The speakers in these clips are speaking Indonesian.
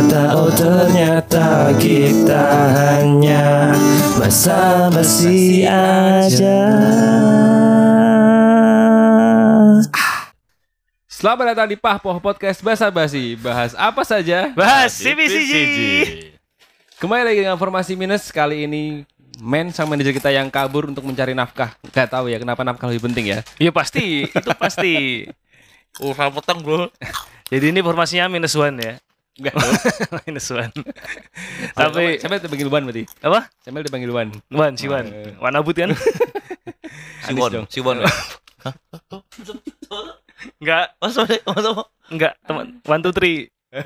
Ternyata oh ternyata Kita hanya Basa-basi aja Selamat datang di Pahpoh Podcast Basa Basi. Bahas apa saja? Bahas CBCG Kembali lagi dengan formasi minus kali ini Men sang manajer kita yang kabur untuk mencari nafkah. Gak tahu ya kenapa nafkah lebih penting ya. Iya pasti Itu pasti salah potong bro. Jadi ini formasinya minus one ya Enggak. Minus one Tapi sampai dipanggil Wan berarti. Apa? Sampai dipanggil Wan. Wan, si Wan Wan abut kan? Siwon, dong. Siwon. Enggak Masa masa Enggak teman One, two, three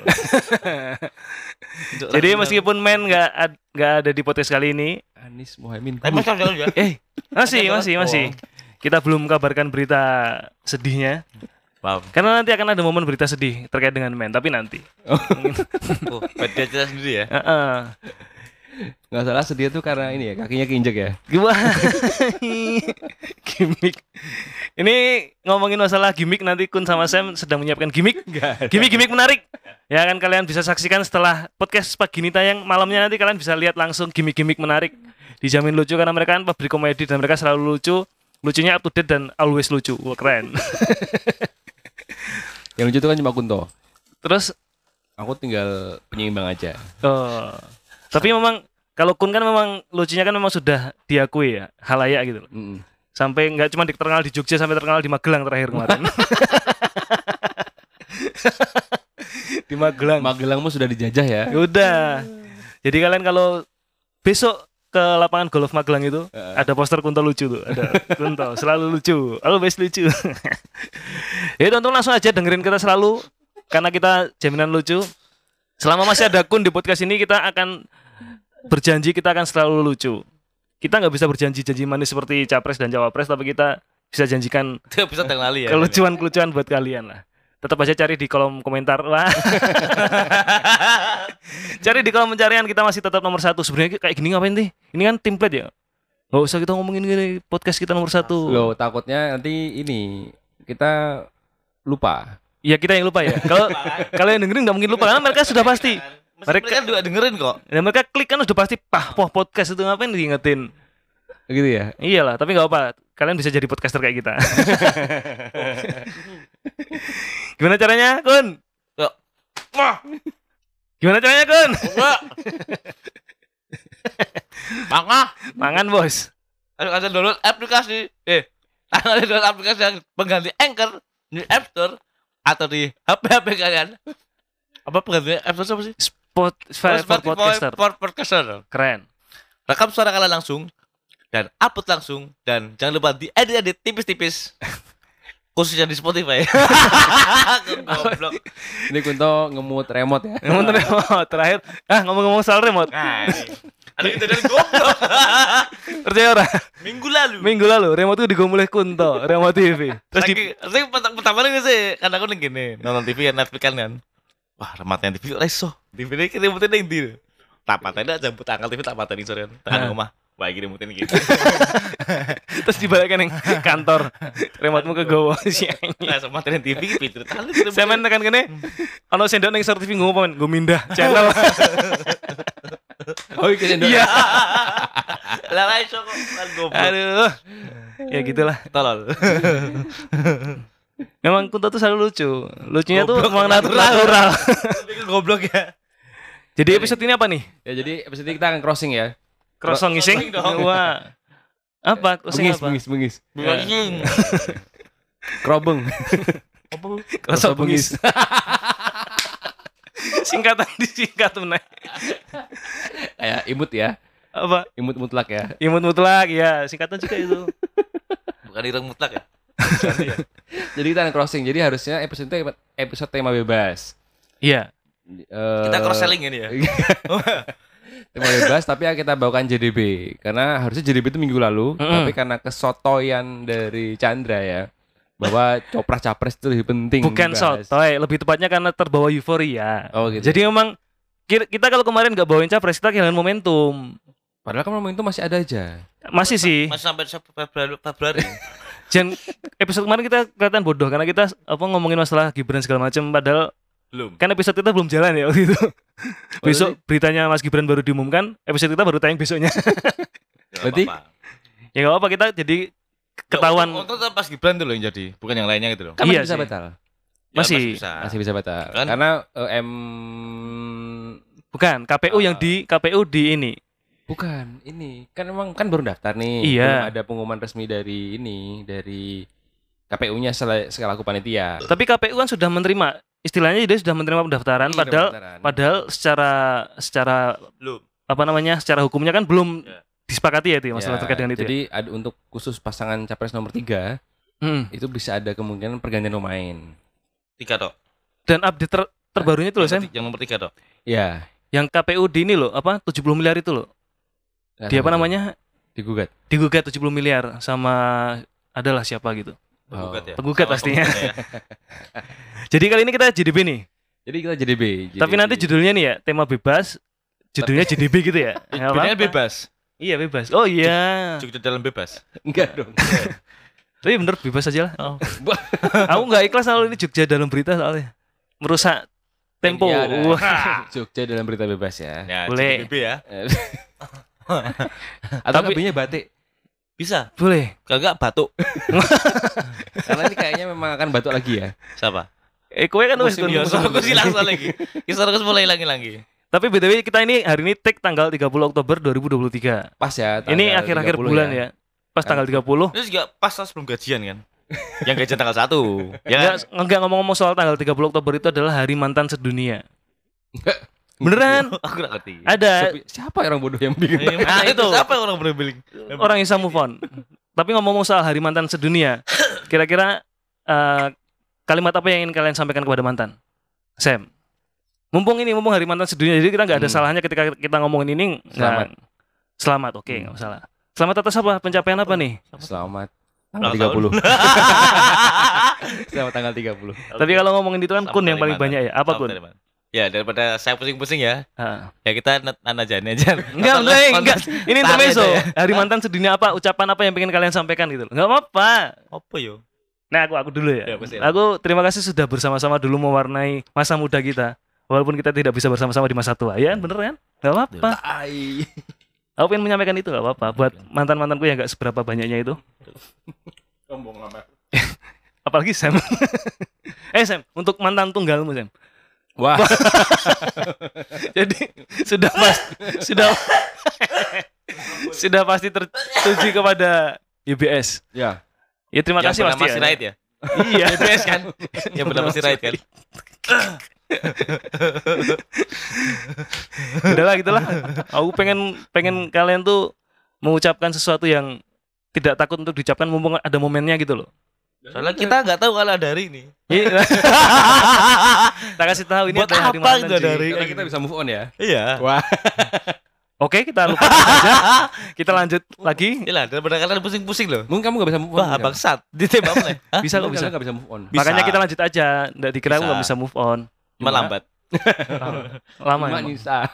Jadi meskipun men nggak nggak ada di podcast kali ini Anis Muhammad. Tapi masih jalan ya. Eh masih Ada masih masih Kita belum kabarkan berita sedihnya Paham. Karena nanti akan ada momen berita sedih terkait dengan men Tapi nanti Oh, beda cerita sendiri ya. Heeh. Nggak salah sedih tuh karena ini ya kakinya keinjek ya. Gimmick. Ini ngomongin masalah gimmick nanti Kun sama Sam sedang menyiapkan gimmick. Gimmick-gimmick menarik. Ya kan kalian bisa saksikan setelah podcast pagi ini tayang malamnya nanti kalian bisa lihat langsung gimmick-gimmick menarik. Dijamin lucu karena mereka kan pabrik komedi dan mereka selalu lucu. Lucunya up to date dan always lucu. Wah, keren. Yang lucu itu kan cuma Kunto. Terus Aku tinggal penyeimbang aja. oh, tapi memang kalau Kun kan memang lucunya kan memang sudah diakui ya halayak gitu loh. Mm. Sampai nggak cuma di- terkenal di Jogja sampai terkenal di Magelang terakhir kemarin. di Magelang. Magelangmu sudah dijajah ya. Ya Udah. Jadi kalian kalau besok ke lapangan golf Magelang itu ada poster Kunto lucu tuh, ada Kunto selalu lucu, always lucu. ya untung langsung aja dengerin kita selalu karena kita jaminan lucu. Selama masih ada Kun di podcast ini kita akan berjanji kita akan selalu lucu. Kita nggak bisa berjanji janji manis seperti capres dan cawapres, tapi kita bisa janjikan bisa ya. kelucuan-kelucuan buat kalian lah. Tetap aja cari di kolom komentar lah. cari di kolom pencarian kita masih tetap nomor satu. Sebenarnya kayak gini ngapain sih? Ini kan template ya. Gak usah kita ngomongin gini podcast kita nomor satu. Loh, takutnya nanti ini kita lupa. Iya kita yang lupa ya. Kalau kalau yang dengerin nggak mungkin lupa karena mereka sudah pasti. Mereka Mereka juga dengerin kok. dan mereka klik kan udah pasti pah poh podcast itu ngapain diingetin. Gitu ya. Iyalah, tapi nggak apa. Kalian bisa jadi podcaster kayak kita. Gimana caranya, Kun? Yuk. Wah, Gimana caranya, Kun? enggak. Maka, Mangan, Bos. ayo kalian download aplikasi. Eh, kalian download aplikasi yang pengganti Anchor di App Store atau di HP-HP kalian. Apa pengganti App Store apa sih? Spotify for Spotify podcaster. for podcaster. Keren. Rekam suara kalian langsung dan upload langsung dan jangan lupa diedit-edit tipis-tipis. Khususnya di Spotify. Goblok. Ini Kunto ngemut remote ya. Ngomong remote terakhir. Ah ngomong-ngomong soal remote. Nah, ada kita dari goblok. Percaya ora? Minggu lalu. Minggu lalu remote itu digomulih Kunto, remote TV. Terus di Terus di pertama pertama nih sih, karena aku gini nonton TV kan Netflix kan kan. Wah, rematnya TV kok iso. TV ini kita remote ning ndi? Tak pateni aja jemput tanggal TV tak pateni sore. Tekan Ah. rumah. Wah, iki remote ini gitu. terus dibalikkan yang kantor. Remote-mu ke gowo si anjing. Nah, sama materi TV iki pinter tali. Saya main tekan kene. Ono sendok ning Star TV ngomong pamen, gue mindah channel. Oh, iya. Iya. Lah lah iso kok kan goblok. Aduh. Ya gitulah. Tolol. Memang Kunto tuh selalu lucu. Lucunya tuh memang natural. natural. Tapi goblok ya. Jadi episode ini apa nih? Ya jadi episode ini kita akan crossing ya. Crossing ngising? Wah. Apa? Crossing Bengis, apa? bengis, bengis. Anjing. Krobeng. Crossing bengis. Singkatan disingkat meneh. Kayak imut ya. Apa? Imut mutlak ya. Imut mutlak ya, singkatan juga itu. Bukan ireng mutlak ya? Jadi kita crossing. Jadi harusnya episode itu episode tema bebas. Iya. Eh, Kita cross selling ini ya. tema bebas tapi yang kita bawakan JDB karena harusnya JDB itu minggu lalu Mm-mm. tapi karena kesotoyan dari Chandra ya bahwa copras capres itu lebih penting Bukan dibahas. sotoy, lebih tepatnya karena terbawa euforia. oh gitu Jadi memang kita kalau kemarin nggak bawain capres kita kehilangan momentum. padahal kan momentum masih ada aja Masih sih. Masih sampai Februari, Februari. Dan episode kemarin kita kelihatan bodoh karena kita apa ngomongin masalah Gibran segala macam padahal Belum. kan episode kita belum jalan ya waktu itu. Besok beritanya Mas Gibran baru diumumkan, episode kita baru tayang besoknya. Berarti- ya nggak apa-apa kita jadi ketahuan Untuk tetap pas Gibran tuh loh yang jadi, bukan yang lainnya gitu loh. kan Iya masih bisa sih. batal Ya, masih. bisa. masih bisa batal Kan? karena eh, M bukan KPU yang Ah. di KPU di ini. bukan ini kan emang kan baru daftar nih Iya. belum ada pengumuman resmi dari ini dari KPU-nya selaku panitia Tapi KPU kan sudah menerima istilahnya dia sudah menerima pendaftaran Iya, padahal pendaftaran. padahal secara secara Belum. apa namanya secara hukumnya kan belum Ya. disepakati ya itu ya, masalah Ya, terkait dengan itu. Jadi ada untuk khusus pasangan capres nomor tiga ya. Hmm. itu bisa ada kemungkinan pergantian pemain. Tiga toh. Dan update ter- terbarunya itu loh Sam, keti- Yang nomor tiga toh. Ya. yang KPU di ini loh apa 70 miliar itu loh. Dia tahu apa namanya? Digugat. Digugat 70 miliar sama adalah siapa gitu. Penggugat ya. Penggugat Sama pastinya. penggugat ya. Jadi kali ini kita JDB nih. Jadi kita JDB. Tapi nanti judulnya nih ya, tema bebas. Judulnya JDB gitu ya. Bedanya apa-apa. bebas. Iya bebas. Oh iya. Jogja dalam bebas. enggak dong. Tapi bener bebas aja lah. Oh. Aku nggak ikhlas kalau ini Jogja dalam berita soalnya. Merusak tempo. Wah. Jogja dalam berita bebas ya. Ya, Boleh. JDB ya. Atau Tapi- lebihnya batik. Bisa. Boleh. Kagak batuk. Karena ini kayaknya memang akan batuk lagi ya. Siapa? Eh kowe kan wis Ya, soal aku hilang soal lagi. Kisah aku mulai hilang lagi. Tapi BTW kita ini hari ini take tanggal 30 Oktober 2023. Pas ya. Ini akhir-akhir 30 bulan ya. Pas Kan. tanggal 30. Itu juga pas sebelum gajian kan. Yang gajian tanggal 1. Ya kan? Enggak, ngomong-ngomong soal tanggal 30 Oktober itu adalah hari mantan sedunia. Beneran? Aku gak ngerti. Ada Siapa orang bodoh yang bikin? Nah, Nah, itu siapa yang orang berbeling? orang yang bisa move on. Tapi ngomong-ngomong soal hari mantan sedunia, kira-kira eh, kalimat apa yang ingin kalian sampaikan kepada mantan? Sam. Mumpung ini mumpung hari mantan sedunia, jadi kita nggak ada Hmm. salahnya ketika kita ngomongin ini. Selamat. Selamat, oke, Hmm. nggak masalah. Selamat atas apa? Pencapaian apa nih? Selamat Ulang tanggal tahun. 30. Selamat tanggal 30. Tapi kalau ngomongin itu kan Selamat kun yang paling banyak ya. Apa Selamat kun? Ya daripada saya pusing-pusing ya, Ah. ya kita nana jani aja. Enggak, enggak, enggak. Ini intermezzo. ya. Hari mantan sedunia apa? Ucapan apa yang pengen kalian sampaikan gitu. Enggak apa-apa. Apa yo? Nah, aku aku dulu ya. Ya, pasti. aku terima kasih sudah bersama-sama dulu mewarnai masa muda kita. Walaupun kita tidak bisa bersama-sama di masa tua, ya bener kan? Gak apa-apa. Aku pengen menyampaikan itu gak apa-apa. Buat mantan-mantanku yang gak seberapa banyaknya itu. Sombong amat. Apalagi Sam. eh Sam, untuk mantan tunggalmu Sam. Wah, Jadi sudah pas, sudah sudah pasti tertuju kepada UBS. ya. Ya terima Yang kasih pasti. si Raid ya. Iya. BBS kan. Yang bernama si Raid kan. Udahlah gitulah. Aku pengen pengen kalian tuh mengucapkan sesuatu yang tidak takut untuk diucapkan mumpung ada momennya gitu loh. Soalnya kita nggak tahu kalau ada hari ini. Iya. kita kasih tahu ini Buat adalah hari apa mantan, hari? Karena kita bisa move on ya. Iya. Wah. Oke, kita lupa aja. Kita lanjut lagi. Iya daripada kalian pusing-pusing loh. Mungkin kamu gak bisa move on. Wah, bangsat. Ditembak mana? Hah? Bisa kok bisa. gak bisa move on. Bisa. Makanya kita lanjut aja. Nggak dikira aku Bisa. nggak bisa move on. Melambat. Lama Cuma emang. Nisa.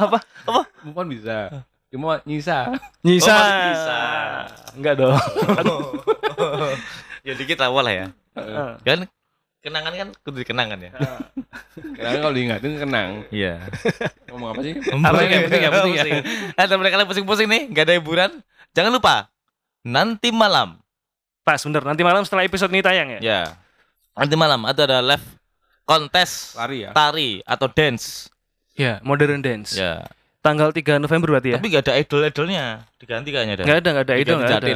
Apa? Move on bisa. Cuma Nisa. Nyisa. Oh. Enggak dong. ya dikit awal lah ya. Kan kenangan kan kudu dikenangan ya. Karena kalau diingatin kenang. Iya. Ngomong apa sih? Apa yang penting ya penting ya. Nah, daripada kalian pusing-pusing nih, nggak ada hiburan. Jangan lupa nanti malam. Pas bener. Nanti malam setelah episode ini tayang ya. Ya. Nanti malam itu ada live kontes Lari ya. tari atau dance. Ya, modern dance. Ya. Tanggal 3 November berarti ya. Tapi nggak ada idol-idolnya. Diganti kayaknya ada. Enggak ada, enggak ada idol, enggak ada.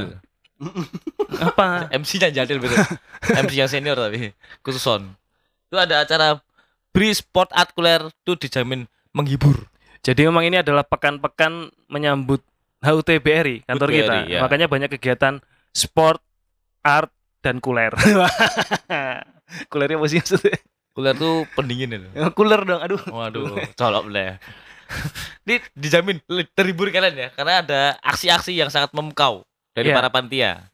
Apa? MC-nya jadil betul. MC yang senior tapi khusus on. Itu ada acara Bri Sport Art Kuler itu dijamin menghibur. Jadi memang ini adalah pekan-pekan menyambut HUT BRI kantor kita. Ya. Makanya banyak kegiatan sport, art dan kuler. Kulernya maksudnya? Cooler tuh pendingin itu. Cooler dong. Aduh. Waduh, colok bener. Ini dijamin terhibur kalian ya, karena ada aksi-aksi yang sangat memukau dari Iya. para pantia.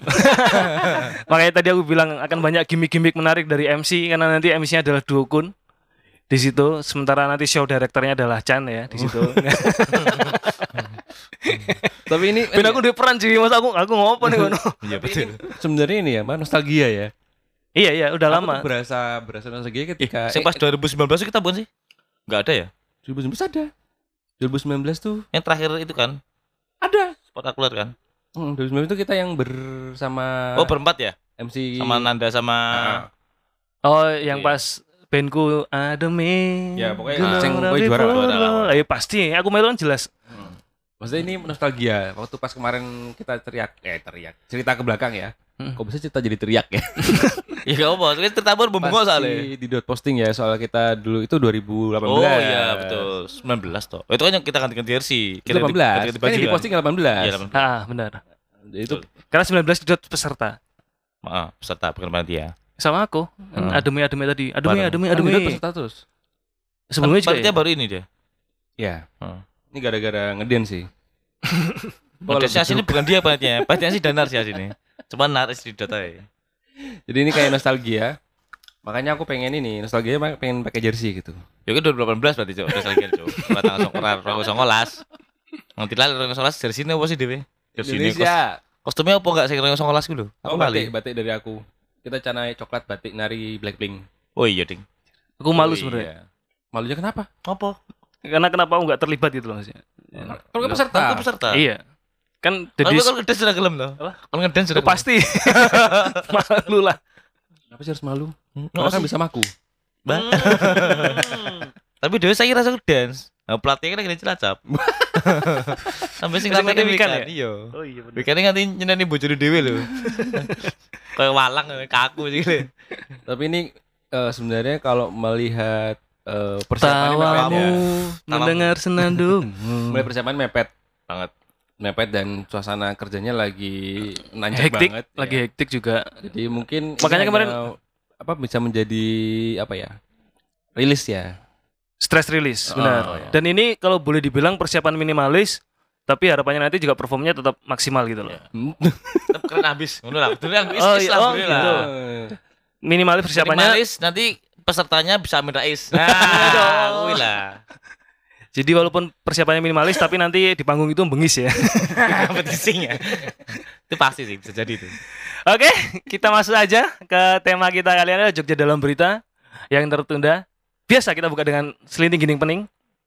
Makanya tadi aku bilang akan banyak gimmick-gimmick menarik dari MC karena nanti MC-nya adalah Dukun di situ sementara nanti show directornya adalah Chan ya di situ. Tapi ini Ben aku di peran sih, masa aku aku ngopo nih ngono. Iya ini sebenarnya ini ya, Mbak, nostalgia ya. Iya iya udah Aku lama. berasa berasa nostalgia ketika Saya pas 2019 tuh kita bukan sih? Enggak ada ya? eh, 2019 ada. 2019 tuh Yang terakhir itu kan ada. spektakuler kan? Hmm, 2019 itu kita yang bersama Oh, berempat ya? MC Sama Nanda sama Ah. Oh yang Iya. pas bandku Ademi. Ya, pokoknya sing juara, juara lah. Eh pasti, aku melu kan jelas. Maksudnya ini nostalgia. Waktu pas kemarin kita teriak, eh teriak, cerita ke belakang ya. Hmm. Kok bisa cerita jadi teriak ya? Ya enggak apa, itu cerita baru bumbu Pas soalnya. di, di dot posting ya soal kita dulu itu 2018. Oh iya betul 19 toh. Oh, itu kan yang kita ganti-ganti jersey. Itu 18. ganti-ganti Kan yang di posting 18. Iya, 18. Ah benar. Itu Karena 19 dot peserta. Maaf, peserta bukan panitia. Sama aku. Hmm. Ademi Ademi tadi. Ademi. Ademi kan di dot Ademi. peserta terus. Sebelumnya juga panitia ya? baru ini dia. Ya. Hmm. Ini gara-gara ngeden sih. Modesnya sini bukan dia panitia, panitia sih danar sih sini. Cuma naris di data ya. Jadi ini kayak nostalgia. Makanya aku pengen ini, nostalgia pengen pakai jersey gitu. Ya kan 2018 berarti cok, udah lagi cok. Ora tanggal sok ora songolas. Nanti lah ora songolas jersey ini apa sih dhewe? Jersey Indonesia. kostumnya apa enggak sih ora songolas ku lho? Aku Aku batik, batik dari aku. Kita canai coklat batik nari Blackpink. Oh iya, Ding. Aku malu Oh, sebenarnya. iya. Malunya kenapa? Apa? Karena kenapa aku nggak terlibat gitu loh maksudnya. Kalau peserta. Aku peserta. Iya. Kan Tapi jadi kalau ngedance sudah gelem loh. Apa? Kalau ngedance sudah pasti malu lah. Kenapa sih harus malu? Karena kan bisa maku. Ba- Tapi dewe saya rasa dance. Nah, pelatihnya kan gini cilacap. Sampai sing ngerti wikan wikan ya? Iya. Oh iya benar. Wikannya nganti nyeneni bojone dhewe lho. Kayak walang kaku sih gitu. Tapi ini eh, sebenarnya kalau melihat eh, persiapannya mepet Tawamu ya. mendengar senandung. Mulai persiapan mepet Banget. mepet dan suasana kerjanya lagi nanjak hektik, banget. lagi ya. hektik juga. Jadi mungkin Makanya kemarin- apa bisa menjadi apa ya? Rilis ya. Stress release, Oh, benar. iya. Dan ini kalau boleh dibilang persiapan minimalis, tapi harapannya nanti juga performnya tetap maksimal gitu loh. Hmm. Tetep keren habis. Ngono lah. Betul yang Oh, oh, iya. Oh, gitu. lah. Minimalis persiapannya. Minimalis nanti pesertanya bisa Amin Rais. Nah, kuwi lah. Jadi walaupun persiapannya minimalis, tapi nanti di panggung itu bengis ya. Kompetisinya. Itu pasti sih bisa jadi itu. Oke, kita masuk aja ke tema kita kali ini Jogja dalam berita yang tertunda. Biasa kita buka dengan selinting gining pening.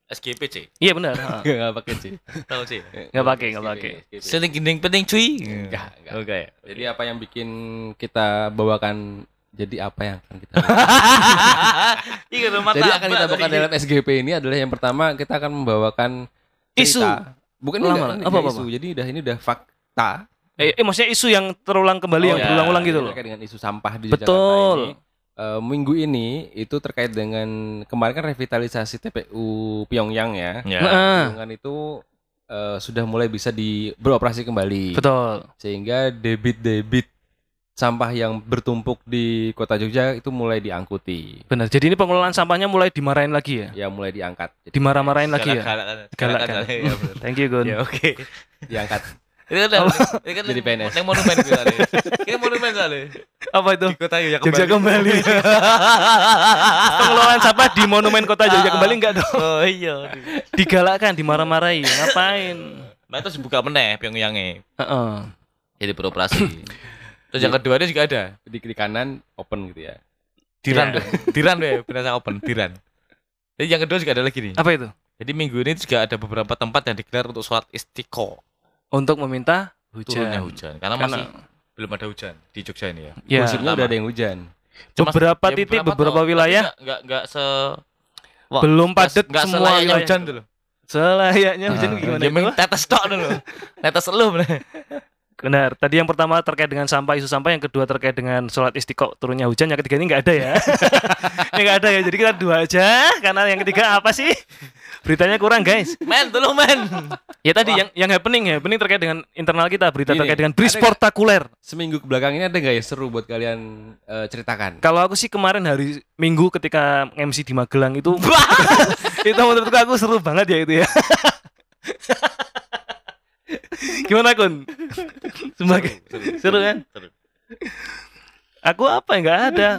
SGP C. Iya benar. Enggak pakai sih. Tahu sih. Nggak pakai, nggak pakai. Seling gending penting cuy. Enggak, enggak. Oke. Jadi apa yang bikin kita bawakan jadi apa yang akan kita rumah Jadi akan kita bawakan dalam SGP ini adalah yang pertama kita akan membawakan Isu. cerita. Bukan ini, Lama, udah- ini apa, apa, isu. Jadi udah ini udah fakta. Eh, eh, maksudnya isu yang terulang kembali yang Oh, ya, berulang-ulang gitu loh. Terkait dengan isu sampah di Betul. Jakarta ini. Eh, minggu ini itu terkait dengan kemarin kan revitalisasi TPU Pyongyang ya. Ya. Heeh. Dengan itu eh, sudah mulai bisa di beroperasi kembali. Betul. Sehingga debit-debit sampah yang bertumpuk di kota Jogja itu mulai diangkuti. Benar. Jadi ini pengelolaan sampahnya mulai dimarahin lagi ya. Ya mulai diangkat. Jadi Dimarah-marahin lagi ya. Galak-galak. Galak-galak. Galak-galak, ya. Thank you, Gun. Ya oke. diangkat. Itu kan ini kan Jadi PNS. Yang monumen gitu tadi. Ini monumen tadi. Apa itu? Di kota Jogja Jogja kembali. pengelolaan sampah di Monumen Kota Jogja kembali enggak dong? Oh iya. Digalakkan, dimarah-marahi. Ngapain? Nah itu dibuka meneh Pyongyangnya. Heeh. Jadi beroperasi. Terus yang kedua ini juga ada. Di kiri kanan open gitu ya. Diran Ya. deh. Diran deh, benar open, Diran. Jadi yang kedua juga ada lagi nih. Apa itu? Jadi minggu ini juga ada beberapa tempat yang digelar untuk sholat istiqo Untuk meminta turunnya hujan. hujan. Karena, Karena masih belum ada hujan di Jogja ini ya. ya, Musimnya lama. udah ada yang hujan. Cuma- beberapa ya, titik beberapa tapi wilayah nggak nggak nggak se Wah, belum padat nggak semua selayaknya wilayah. hujan dulu. Selayaknya hujan Ah, gimana? Ya tetes tok dulu. Tetes lu bener. Benar. Tadi yang pertama terkait dengan sampah, isu sampah. Yang kedua terkait dengan sholat istiqo turunnya hujan. Yang ketiga ini nggak ada ya. ini nggak ada ya. Jadi kita dua aja. Karena yang ketiga apa sih? Beritanya kurang guys. Men, tolong men. Ya tadi yang yang happening ya. Happening terkait dengan internal kita. Berita Gini, terkait dengan ada bris nggak? sportakuler. Seminggu ke belakang ini ada nggak ya seru buat kalian eh, ceritakan? Kalau aku sih kemarin hari Minggu ketika MC di Magelang itu itu menurutku aku seru banget ya itu ya. Gimana Kun? Sebagai seru kan? Seru. Aku apa ya nggak ada.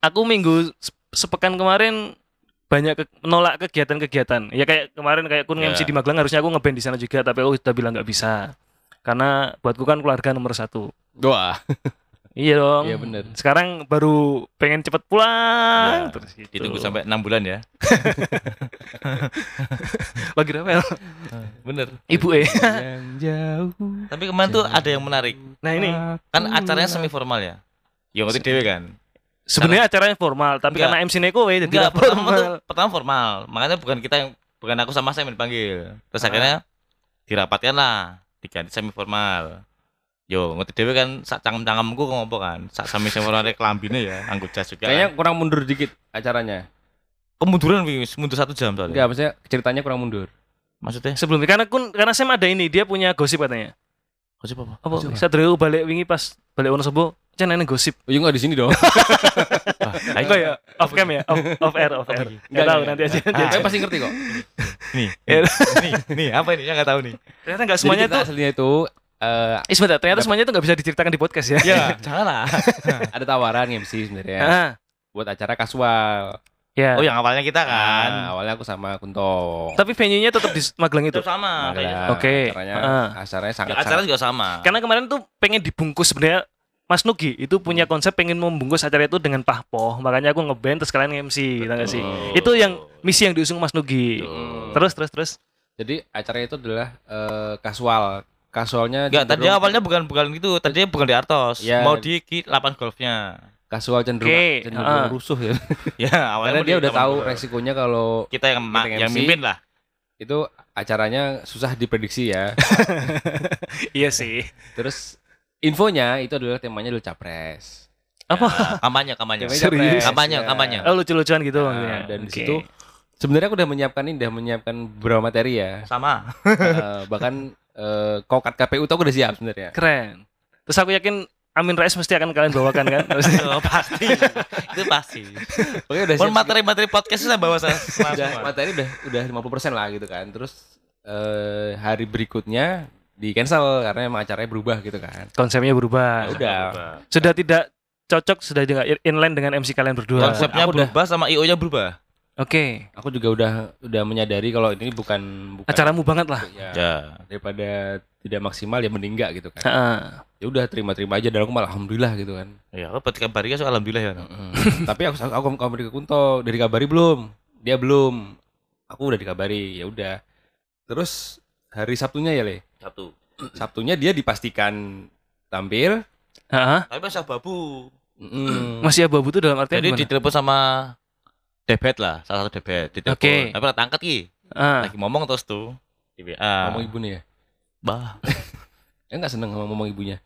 Aku minggu se- sepekan kemarin banyak ke- menolak kegiatan-kegiatan. Ya kayak kemarin kayak Kun Ya. MC di Magelang harusnya aku ngeband di sana juga tapi aku sudah bilang nggak bisa. Karena buatku kan keluarga nomor satu. Wah, Iya dong. iya bener. Sekarang baru pengen cepet pulang. Ya, terus gitu. Ditunggu sampai 6 bulan ya. lagi rewel. Bener. Ibu eh. Yang jauh. Tapi kemarin tuh ada yang menarik. Nah ini Kan acaranya semi formal ya. Ya ngerti dewe kan. sebenarnya acaranya formal, tapi Enggak. karena MC Neko eh, jadi Enggak, nggak pertama formal. tuh pertama formal. Makanya bukan kita yang bukan aku sama saya yang dipanggil. Terus Ah. akhirnya dirapatkan lah diganti semi formal. Yo, ngerti dewe kan sak cangkem-cangkemku ngopo kan. Sak semi formal kelambine ya, anggo jas juga. Kayaknya Kayaknya kurang mundur dikit acaranya. kemunduran wis mundur satu jam soalnya. Enggak, maksudnya ceritanya kurang mundur. Maksudnya? Sebelumnya karena kun karena Sam ada ini, dia punya gosip katanya. Gosip apa? Apa? Saya dulu balik wingi pas balik Wonosobo, can enek gosip. Oh, iya nggak di sini dong. Ah, Enggak ya? Off cam ya? Off, off air, off air. Enggak Enggak, tahu enggak. nanti aja. Ah, Saya pasti ngerti kok. Nih, nih, nih, apa ini? Yang nggak tahu nih. Ternyata enggak semuanya tuh aslinya itu eh, Eh, sebentar, ternyata semuanya itu nggak bisa diceritakan di podcast ya. Ya, janganlah. ada tawaran MC sebenarnya Ah, buat acara kasual. ya. Oh, yang awalnya kita kan. Nah, awalnya aku sama Kunto. Tapi venue-nya tetap di Magelang itu. Itu sama. Magelang. Oke. Acaranya, Ah. acaranya sangat Acara juga sama. Karena kemarin tuh pengen dibungkus sebenarnya Mas Nugi itu punya konsep pengen membungkus acara itu dengan pahpoh. Makanya aku ngeband terus kalian MC, gak sih? Itu yang misi yang diusung Mas Nugi. Terus terus terus. Jadi acara itu adalah eh, kasual. Kasualnya Enggak, tadi awalnya bukan bukan gitu. Tadinya bukan di Artos. Ya. Mau di ki- lapangan golfnya. kasual cenderung Oke, cenderung ah. rusuh ya. Ya, awalnya Karena dia di udah tahu golf. resikonya kalau kita yang ma- kita yang mimpin lah. itu acaranya susah diprediksi ya. Iya sih. Terus infonya itu adalah temanya adalah capres. Apa? Ya, kampanye, kampanye. Serius? capres, Kampanye, ya. kampanye. Oh lucu-lucuan gitu Nah, maksudnya. dan di Oke. situ sebenarnya aku udah menyiapkan ini, udah menyiapkan beberapa materi ya. Sama. Eh, bahkan eh, kokat KPU tuh aku udah siap sebenarnya. keren. Terus aku yakin Amin Rais mesti akan kalian bawakan kan? Oh, pasti. Itu pasti. Oke udah siap. materi-materi podcast saya bawa saya udah, materi udah udah 50% lah gitu kan. Terus eh, hari berikutnya di cancel karena emang acaranya berubah gitu kan. Konsepnya berubah. Ya udah. Sudah tidak cocok, sudah juga inline dengan MC kalian berdua. Konsepnya Aku udah- berubah sama IO-nya berubah. Aku juga udah udah menyadari kalau ini bukan bukan Acaramu banget lah. ya, Ya. daripada tidak maksimal ya mending enggak gitu kan. Heeh. Ya udah terima-terima aja dan aku malah alhamdulillah gitu kan. Ya, aku berarti kabari kan alhamdulillah ya. Mm. Tapi aku aku aku kabari ke Kunto, dari kabari belum? Dia belum. Aku udah dikabari, ya udah. Terus hari Sabtunya ya, Le. Satu. Sabtunya dia dipastikan tampil. Heeh. Tapi masih babu. Mm. Masih abu-abu tuh dalam artian Jadi ditelepon sama debet lah, salah satu debet. Ditelepon. Oke. Tapi tak angkat ki. Ah. Lagi ngomong terus tuh di WA. Ngomong ibunya ya. Bah. Ya enggak seneng sama ngomong ibunya.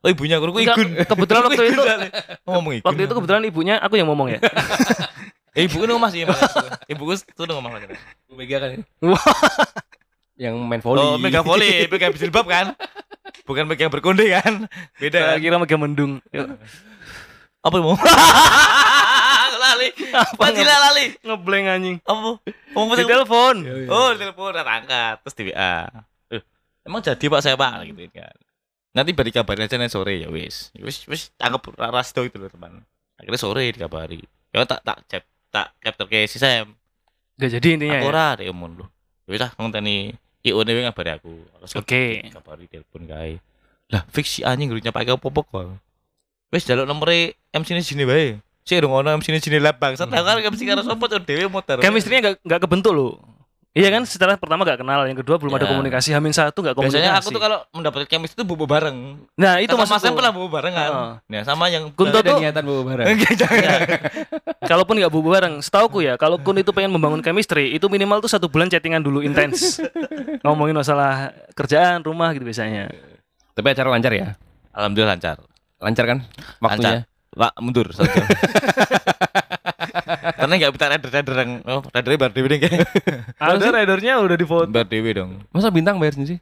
Oh ibunya aku ikut. kebetulan waktu itu ngomong ikut. waktu itu kebetulan ibunya aku yang ngomong ya. Eh, ibuku ngomong sih. Ibuku tuh udah ngomong lagi. Bu Mega kan. ya? Yang main volley. Oh, mega volley, mega jilbab kan? Bukan mega berkonde kan? Beda Saya kan? kira mega mendung. Apa mau? Lali. Apa Apa lali? Ngebleng anjing. Apa? Ngomong Di telepon. Oh, di telepon angkat terus di WA. Eh, emang jadi Pak saya Pak gitu kan. Nanti beri kabarin aja nanti sore ya wis. Ya Wis wis tangkap rasdo itu loh teman. Akhirnya sore dikabari. Ya tak tak chat tak capture ke si Sam. Gak jadi intinya Aku ya. ora dek umum lho. Ya wis ah ngonteni IO ne ngabari aku. Oke. kabari telepon kae. Lah fix si anjing ngrunya pakai apa-apa kok. Wis jaluk nomere MC ne sini wae. Si dong ono ne sini lah bangsat. Lah kan MC karo sapa tuh dhewe muter. Chemistry-nya gak, gak kebentuk loh. Iya kan secara pertama gak kenal, yang kedua belum ada Ya. komunikasi, Hamin satu gak komunikasi. Biasanya aku tuh kalau mendapatkan chemistry itu bobo bareng. Nah itu Mas maksudku. pernah bobo bareng kan. Heeh. Nah, sama yang Kunto Ada tuh- niatan barang. Enggak, jangan. Kalaupun nggak bubu bareng, setauku ya, kalau Kun itu pengen membangun chemistry, itu minimal tuh satu bulan chattingan dulu intens. Ngomongin masalah kerjaan, rumah gitu biasanya. Tapi acara lancar ya? Alhamdulillah lancar. Lancar kan waktunya? Pak mundur satu jam. Karena nggak bisa rider-rider yang oh ridernya bar dewi deh kayak. Ada ridernya udah di foto. Bar dewi dong. Masa bintang bayar sendiri?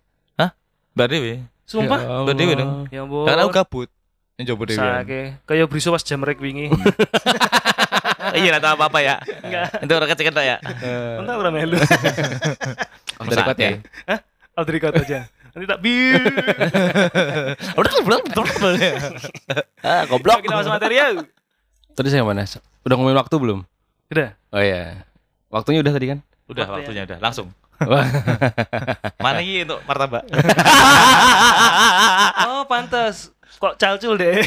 Bar dewi. Sumpah. Ya Bar dewi dong. Ya ampun. Karena aku gabut. Ini coba dewi. Sake. Kayak briso pas jam rek wingi. Iya tahu apa apa ya. Enggak. Itu orang kecil ya. Entah ora melu. Dari kuat ya? Hah? Oh, kota aja. Nanti tak bir. Udah belum Ah goblok. Kita masuk materi ya. Tadi saya mana? Udah ngomongin waktu belum? Udah. Oh iya. Waktunya udah tadi kan? Udah Waktu ya. waktunya udah langsung. Mana ini untuk martabak? Oh, pantas. Kok calcul deh.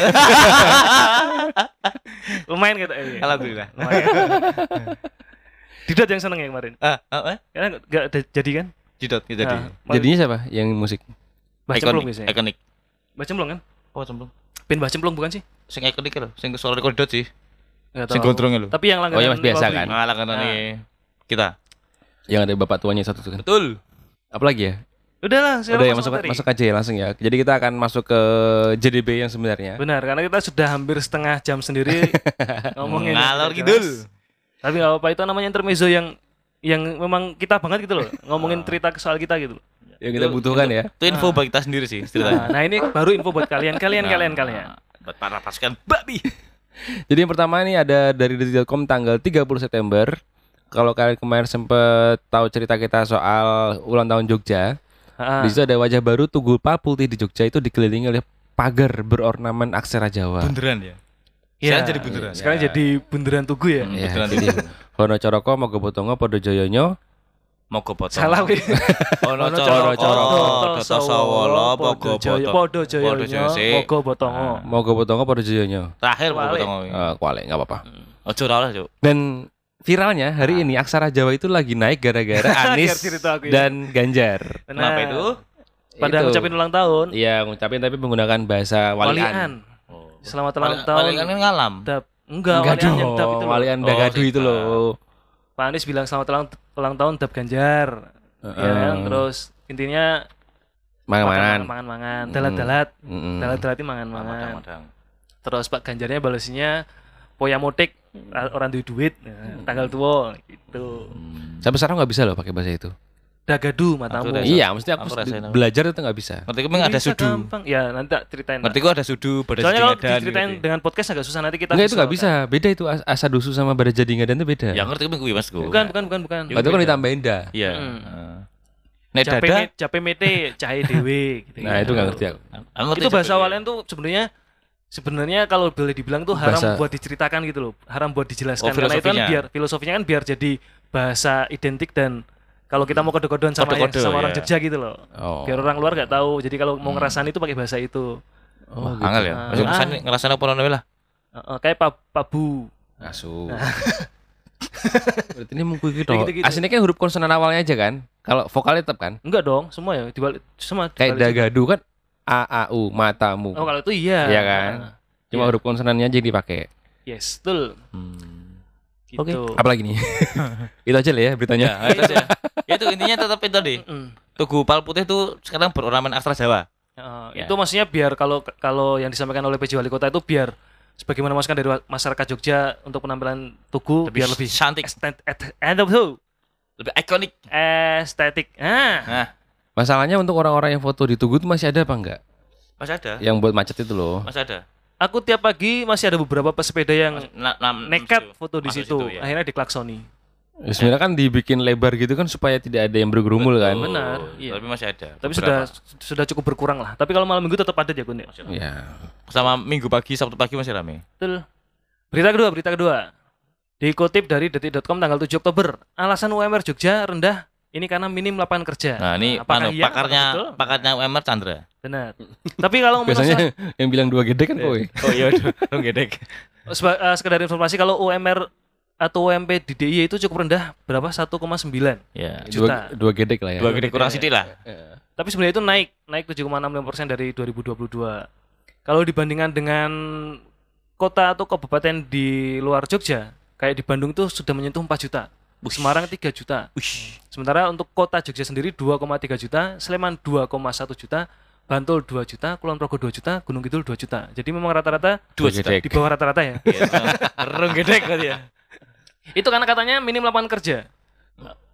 Lumayan gitu. Eh, Alhamdulillah. Lumayan. Didot yang seneng ya kemarin. Ah, ah, eh? Karena nggak ada- jadi kan? Jidot ya jadi. Nah, Jadinya siapa yang musik? Mbah Cemplung Ikonik. biasanya. Ikonik. Mbah Cemplung kan? Oh, cemplung. Pin Mbah Cemplung bukan sih? Sing ikonik lho, sing suara Didot sih. Nggak Sing tahu. gondrongnya lho. Tapi yang langganan Oh, iya, Mas, biasa kan? Ngalah kan nih kita. Yang ada bapak tuanya satu tuh kan? Betul. Apalagi ya? Udah lah, sekarang Udah ya masuk masuk aja ya langsung ya. Jadi kita akan masuk ke JDB yang sebenarnya. Benar, karena kita sudah hampir setengah jam sendiri ngomongin. Ngalor kidul. jelas. Tapi apa-apa itu namanya intermezzo yang yang memang kita banget gitu loh, ngomongin cerita soal kita gitu. loh. Yang kita butuhkan ya. Itu info bagi kita sendiri sih Nah, ceritanya. nah ini baru info buat kalian, kalian, kalian, kalian. Buat para pasukan babi. Jadi yang pertama ini ada dari detik.com tanggal 30 September. Kalau kalian kemarin sempet tahu cerita kita soal ulang tahun Jogja, Ah, di situ ada wajah baru Tugu Papulti di Jogja itu dikelilingi oleh pagar berornamen aksara Jawa. Bunderan ya. Iya. Sekarang jadi bunderan. Sekarang Ya. jadi bunderan tugu ya. Hmm. Ya, Beneran jadi Hono Coroko Mogo Potongo Podo Joyonyo Mogo potong. Salah wih. Ono Ono coro Coro- coro. Doto Doto sawolo. Mogo Joyo- potong. Podo Joyonyo, Joyo- Mogo Botongo. Mogo Potongo Podo Joyonyo. Terakhir Mogo Kuali. potong. Eh, kuale nggak apa-apa. Ojo ora lah, Cuk. Dan viralnya hari ini aksara Jawa itu lagi naik gara-gara Anies dan Ganjar. Kenapa Nah, itu? Pada Itu. ngucapin ulang tahun, Iya, ngucapin tapi menggunakan bahasa walian. walian. Oh. Selamat ulang Wali- tahun. Kan ngalam. Dap. Enggak, Enggak walian yang dong, dap itu loh. walian Oh, dagadu sih, itu loh. Pak Anies bilang selamat ulang, ulang tahun Dap Ganjar. Heeh. Ya kan? Terus intinya Mangan-mangan. mangan-mangan, dalat-dalat, dalat-dalat itu mangan-mangan. Terus Pak Ganjarnya balesinya poya motik orang duit duit nah, tanggal tua gitu. Sampai sekarang nggak bisa loh pakai bahasa itu. Dagadu matamu. Aku Iya, mesti aku, Aku belajar itu nggak bisa. Ngerti memang ada sudu. gampang. Ya nanti tak ceritain. Ngerti gua ada sudu, pada Soalnya kalau sedingadan, diceritain gitu. dengan podcast agak susah nanti kita Enggak itu nggak bisa. Beda itu as- asa dusu sama pada jadi dan itu beda. Ya ngerti kuwi Mas Gu. Bukan, bukan, bukan, bukan. itu kan ditambahin dah. Iya. Hmm. Nek Jape, dada. jape mete cahe dewe gitu. Nah, itu nggak ngerti aku. Ngerti Itu bahasa walian tuh sebenarnya sebenarnya kalau boleh dibilang tuh haram Bahasa- buat diceritakan gitu loh. Haram buat dijelaskan Oh, karena itu kan biar filosofinya kan biar jadi bahasa identik dan kalau kita mau kode-kodean sama Kode-kode, sama orang ya. Jogja gitu loh. Oh. Biar orang luar nggak tahu. Jadi kalau mau ngerasain itu pakai bahasa itu. Oh, Wah, angel ya. Ah. Masuk ngerasain ngerasain apa namanya lah. Heeh, kayak pab pabu. Asu. Berarti ini mengikuti Kayak dong. gitu-gitu. Aslinya kan huruf konsonan awalnya aja kan. Kalau vokalnya tetap kan. Enggak dong, semua ya dibalik semua. Kayak dagadu kan a a u matamu. Oh, kalau itu iya. Iya kan? Cuma Iya. huruf konsonannya aja yang dipakai. Yes, betul. Gitu. Oke. Apalagi nih? itu aja lah ya beritanya. Ya, itu aja. Ya itu intinya tetap itu tadi. Mm. Tugu Pal Putih itu sekarang berornamen aksara Jawa. Heeh, Ya. Itu maksudnya biar kalau kalau yang disampaikan oleh PJ Wali Kota itu biar sebagaimana masukan dari masyarakat Jogja untuk penampilan tugu Lebih biar lebih cantik. estet- et- et- tuh, Lebih ikonik. estetik. Ah, Nah, Masalahnya untuk orang-orang yang foto di Tugu itu masih ada apa enggak? masih ada. Yang buat macet itu loh. Masih ada. aku tiap pagi masih ada beberapa pesepeda yang na- na- nekat situ. foto di Masuk situ. ya. Akhirnya diklaksoni. Ya, sebenarnya kan dibikin lebar gitu kan supaya tidak ada yang bergerumul kan. Benar, iya. Tapi masih ada. Tapi beberapa. sudah sudah cukup berkurang lah. Tapi kalau malam minggu tetap ada ya Gun ya. Masih ada. Ya. sama Minggu pagi, Sabtu pagi masih rame. Betul. Berita kedua, berita kedua. Dikutip dari detik.com tanggal 7 Oktober. Alasan UMR Jogja rendah ini karena minim lapangan kerja. Nah, ini apakah iya, pakarnya apakah pakarnya UMR Chandra. Benar. Tapi kalau menurut Biasanya yang bilang dua gede kan kowe. Oh iya, dong gedek. Seba- eh, sekedar informasi kalau UMR atau UMP di DIY itu cukup rendah berapa 1,9 Ya. juta. Dua, dua gede lah ya. Dua gede kurang sedikit lah. Tapi sebenarnya itu naik naik 7,65% dari 2022. Kalau dibandingkan dengan kota atau kabupaten di luar Jogja, kayak di Bandung tuh sudah menyentuh 4 juta. Semarang 3 juta. Wih. Sementara untuk kota Jogja sendiri 2,3 juta, Sleman 2,1 juta, Bantul 2 juta, Kulon Progo 2 juta, Gunung Kidul 2 juta. Jadi memang rata-rata Dua Gede. juta. di bawah rata-rata ya. Rung gedek berarti ya. Itu karena katanya minim lapangan kerja.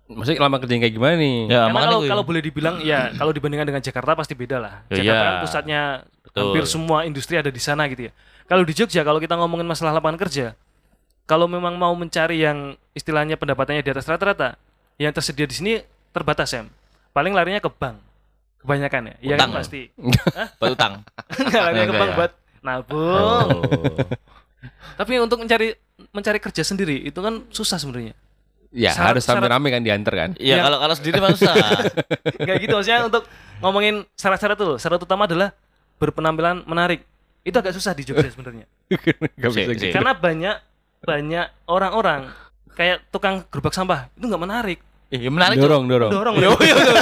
Maksudnya lama kerja yang kayak gimana nih? Ya, Karena kalau kalau boleh dibilang ya kalau dibandingkan dengan Jakarta pasti beda lah. Ya, Jakarta iya. kan pusatnya Betul. hampir semua industri ada di sana gitu ya. Kalau di Jogja kalau kita ngomongin masalah lapangan kerja, kalau memang mau mencari yang istilahnya pendapatannya di atas rata-rata, yang tersedia di sini terbatas Sam. Paling larinya ke bank. Kebanyakan ya. Iya kan Utang ya? pasti. Buat utang. larinya ke bank ya? buat nabung. Oh. Tapi untuk mencari mencari kerja sendiri itu kan susah sebenarnya. Ya Syarat- harus rame-rame kan diantar kan. Iya, Yang- kalau kalau sendiri mah susah. Kayak gitu maksudnya untuk ngomongin syarat-syarat tuh. Syarat utama adalah berpenampilan menarik. Itu agak susah di Jogja sebenarnya. Gitu. Karena banyak banyak orang-orang kayak tukang gerobak sampah itu nggak menarik. Iya, menarik. Cuk. Dorong, dorong. Dorong. Iya, iya, betul.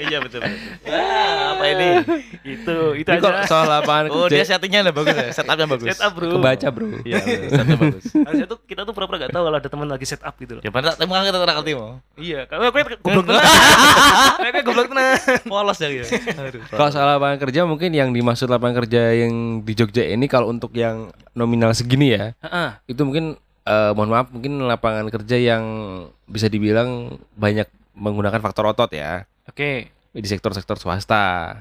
Iya, betul. Wah, apa ini? itu itu Ini aja. soal lapangan Oh, dia settingnya udah bagus ya. Setupnya bagus. Set up, Bro. kebaca bro. Iya, setupnya bagus. Harusnya tuh kita tuh pura-pura gak tahu kalau ada teman lagi set up gitu loh. Ya pada temu kita orang timo. Iya, kalau gue goblok tenan. Gue goblok tenan. Polos ya gitu. Aduh. Kalau soal lapangan kerja mungkin yang dimaksud lapangan kerja yang di Jogja ini kalau untuk yang nominal segini ya, Heeh. itu mungkin eh, mohon maaf mungkin lapangan kerja yang bisa dibilang banyak menggunakan faktor otot ya Oke. di sektor-sektor swasta.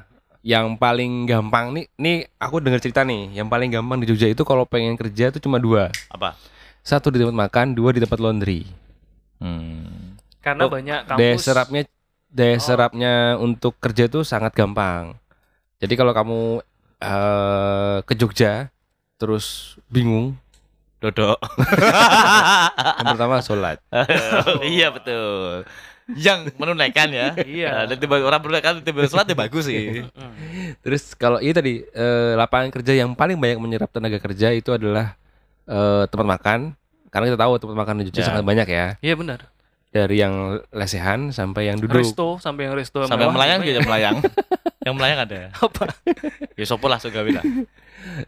Yang paling gampang nih, nih aku dengar cerita nih, yang paling gampang di Jogja itu kalau pengen kerja itu cuma dua, Apa? satu di tempat makan, dua di tempat laundry. Hmm. Karena Oh, banyak Daya kampus serapnya daya serapnya untuk kerja itu sangat gampang. Jadi kalau kamu eh, ke Jogja terus bingung, Dodok. yang pertama sholat. iya betul. Yang menunaikan ya. Iya. Dan tiba orang menunaikan tiba sholat ya bagus sih. Terus kalau ini tadi eh, lapangan kerja yang paling banyak menyerap tenaga kerja itu adalah eh, tempat makan. Karena kita tahu tempat makan di Jogja Ya. sangat banyak ya. Iya benar. Dari yang lesehan sampai yang duduk. Resto sampai yang resto Sampai melayang gitu melayang. yang melayang ada. Apa? Ya sopo lah gawe lah.